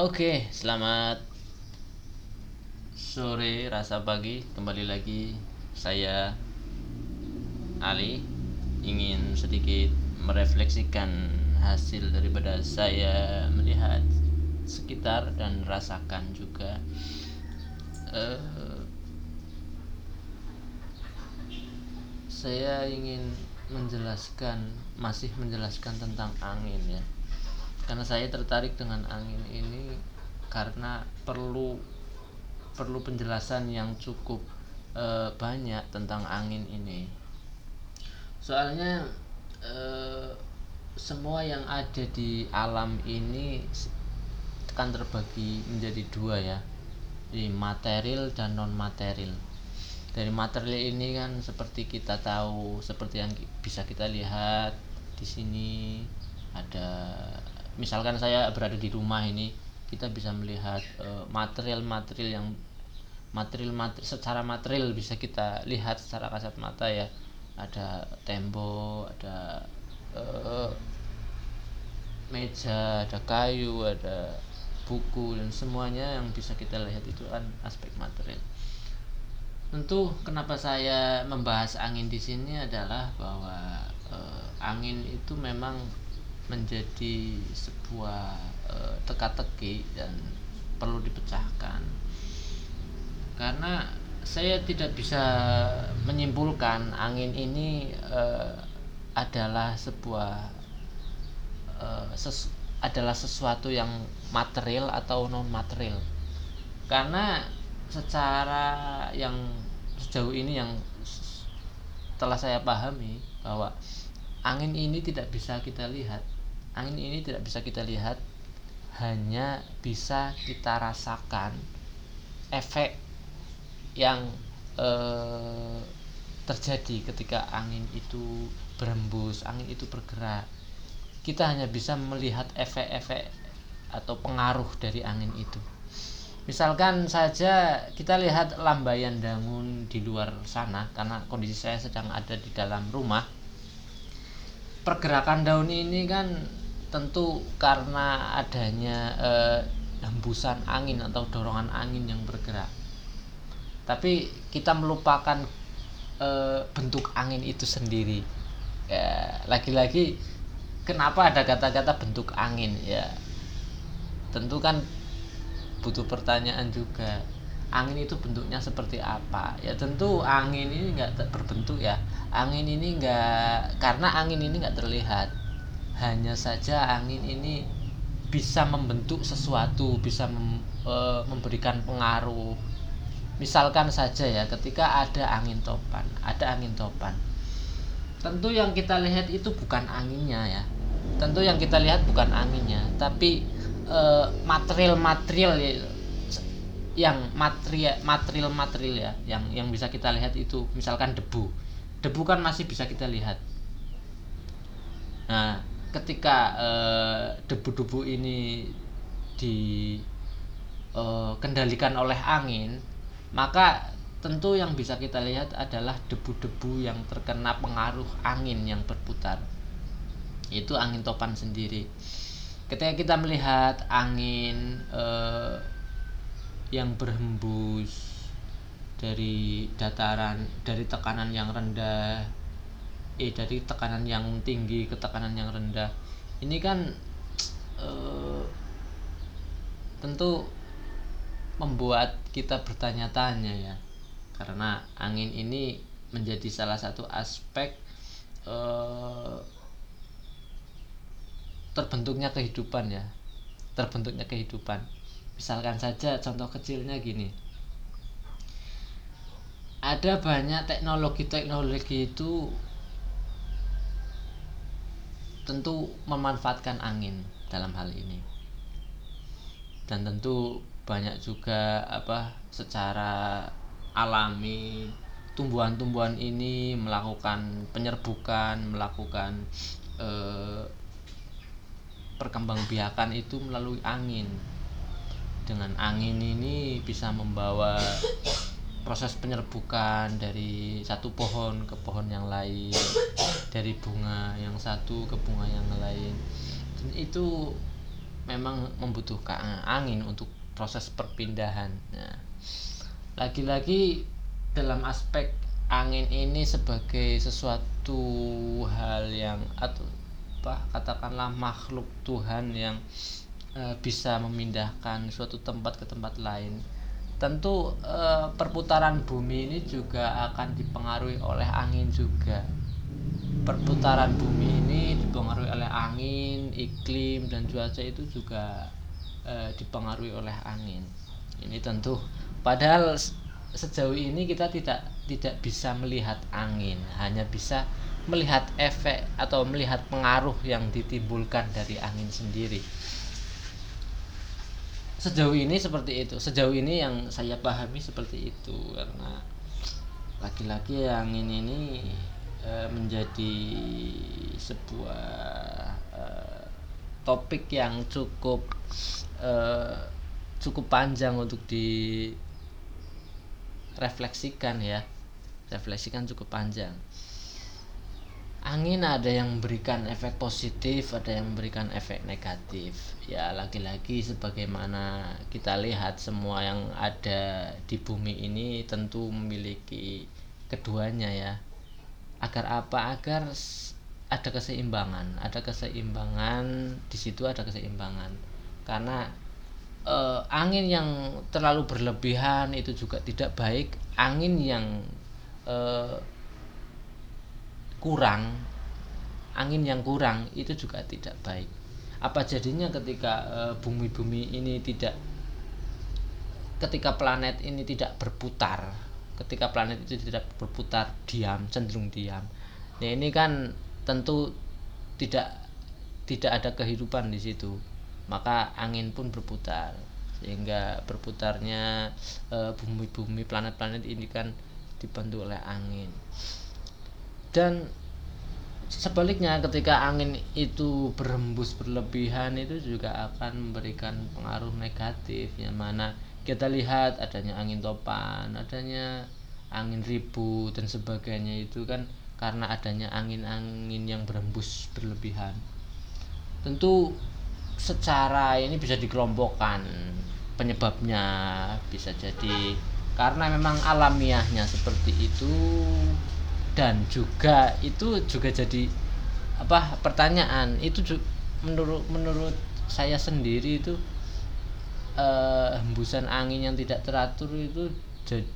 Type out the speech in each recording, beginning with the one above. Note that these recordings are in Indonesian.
Oke, selamat sore rasa pagi. Kembali lagi saya Ali ingin sedikit merefleksikan hasil daripada saya melihat sekitar dan rasakan juga uh, saya ingin menjelaskan masih menjelaskan tentang angin ya karena saya tertarik dengan angin ini karena perlu perlu penjelasan yang cukup e, banyak tentang angin ini. Soalnya e, semua yang ada di alam ini akan terbagi menjadi dua ya. Di material dan non material dari material ini kan seperti kita tahu seperti yang bisa kita lihat di sini ada misalkan saya berada di rumah ini kita bisa melihat eh, material-material yang material materi secara material bisa kita lihat secara kasat mata ya. Ada tembok ada uh, meja ada kayu ada buku dan semuanya yang bisa kita lihat itu kan aspek material. Tentu kenapa saya membahas angin di sini adalah bahwa uh, angin itu memang menjadi sebuah e, teka-teki dan perlu dipecahkan. Karena saya tidak bisa menyimpulkan angin ini e, adalah sebuah e, ses, adalah sesuatu yang material atau non material karena secara yang sejauh ini yang telah saya pahami bahwa angin ini tidak bisa kita lihat angin ini tidak bisa kita lihat. Hanya bisa kita rasakan efek yang eh, terjadi ketika angin itu berembus angin itu bergerak. Kita hanya bisa melihat efek-efek atau pengaruh dari angin itu. Misalkan saja kita lihat lambaian daun di luar sana karena kondisi saya sedang ada di dalam rumah. Pergerakan daun ini kan tentu karena adanya eh, hembusan angin atau dorongan angin yang bergerak. Tapi kita melupakan eh, bentuk angin itu sendiri. Ya lagi-lagi kenapa ada kata-kata bentuk angin ya? Tentu kan butuh pertanyaan juga. Angin itu bentuknya seperti apa? Ya tentu angin ini nggak berbentuk ya. Angin ini nggak karena angin ini nggak terlihat hanya saja angin ini bisa membentuk sesuatu bisa mem, e, memberikan pengaruh. Misalkan saja ya ketika ada angin topan ada angin topan. Tentu yang kita lihat itu bukan anginnya ya. Tentu yang kita lihat bukan anginnya tapi e, material-material yang material material material ya yang yang bisa kita lihat itu. Misalkan debu. Debu kan masih bisa kita lihat. Nah ketika eh, debu-debu ini dikendalikan eh, oleh angin maka tentu yang bisa kita lihat adalah debu-debu yang terkena pengaruh angin yang berputar. Itu angin topan sendiri. Ketika kita melihat angin eh, yang berhembus dari dataran dari tekanan yang rendah eh dari tekanan yang tinggi ke tekanan yang rendah. Ini kan eh, tentu membuat kita bertanya-tanya ya. Karena angin ini menjadi salah satu aspek eh, terbentuknya kehidupan ya. Terbentuknya kehidupan. Misalkan saja contoh kecilnya gini. Ada banyak teknologi-teknologi itu tentu memanfaatkan angin dalam hal ini. Dan tentu banyak juga apa secara alami tumbuhan-tumbuhan ini melakukan penyerbukan melakukan eh, perkembangbiakan itu melalui angin. Dengan angin ini bisa membawa proses penyerbukan dari satu pohon ke pohon yang lain dari bunga yang satu ke bunga yang lain. Dan itu memang membutuhkan angin untuk proses perpindahan. Nah lagi-lagi dalam aspek angin ini sebagai sesuatu hal yang atau apa katakanlah makhluk Tuhan yang e, bisa memindahkan suatu tempat ke tempat lain. Tentu e, perputaran bumi ini juga akan dipengaruhi oleh angin juga perputaran bumi ini dipengaruhi oleh angin iklim dan cuaca itu juga e, dipengaruhi oleh angin. Ini tentu. Padahal sejauh ini kita tidak tidak bisa melihat angin hanya bisa melihat efek atau melihat pengaruh yang ditimbulkan dari angin sendiri. Sejauh ini seperti itu. Sejauh ini yang saya pahami seperti itu karena laki-laki angin ini e, menjadi sebuah e, topik yang cukup uh, cukup panjang untuk direfleksikan ya. Refleksikan cukup panjang. Angin ada yang memberikan efek positif ada yang memberikan efek negatif. Ya lagi-lagi sebagaimana kita lihat semua yang ada di bumi ini tentu memiliki keduanya ya agar apa? Agar ada keseimbangan. Ada keseimbangan di situ ada keseimbangan. Karena uh, angin yang terlalu berlebihan itu juga tidak baik. Angin yang uh, kurang angin yang kurang itu juga tidak baik. Apa jadinya ketika bumi-bumi uh, ini tidak ketika planet ini tidak berputar ketika planet itu tidak berputar diam cenderung diam. Nah ini kan tentu tidak tidak ada kehidupan di situ. Maka angin pun berputar. Sehingga berputarnya eh, bumi-bumi planet-planet ini kan dibantu oleh angin. Dan sebaliknya ketika angin itu berembus berlebihan itu juga akan memberikan pengaruh negatif yang mana kita lihat adanya angin topan adanya angin ribu dan sebagainya itu kan karena adanya angin-angin yang berembus berlebihan. Tentu secara ini bisa dikelompokkan penyebabnya bisa jadi karena memang alamiahnya seperti itu dan juga itu juga jadi apa pertanyaan. Itu menurut menurut saya sendiri itu eh, hembusan angin yang tidak teratur itu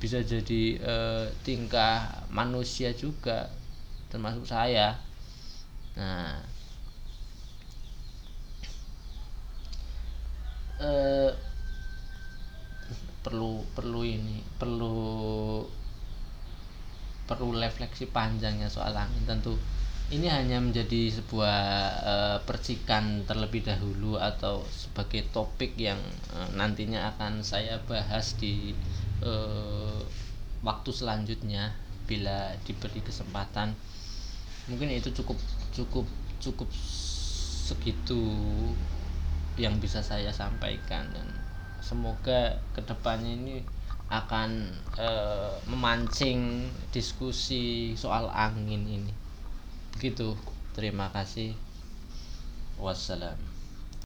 bisa jadi eh, tingkah manusia juga termasuk saya. Nah. Eh, perlu perlu ini perlu perlu refleksi panjangnya soal angin. Tentu ini hanya menjadi sebuah e, percikan terlebih dahulu atau sebagai topik yang e, nantinya akan saya bahas di e, waktu selanjutnya bila diberi kesempatan. Mungkin itu cukup cukup cukup segitu yang bisa saya sampaikan dan semoga ke depannya ini akan memancing diskusi soal angin ini begitu terima kasih. Wassalam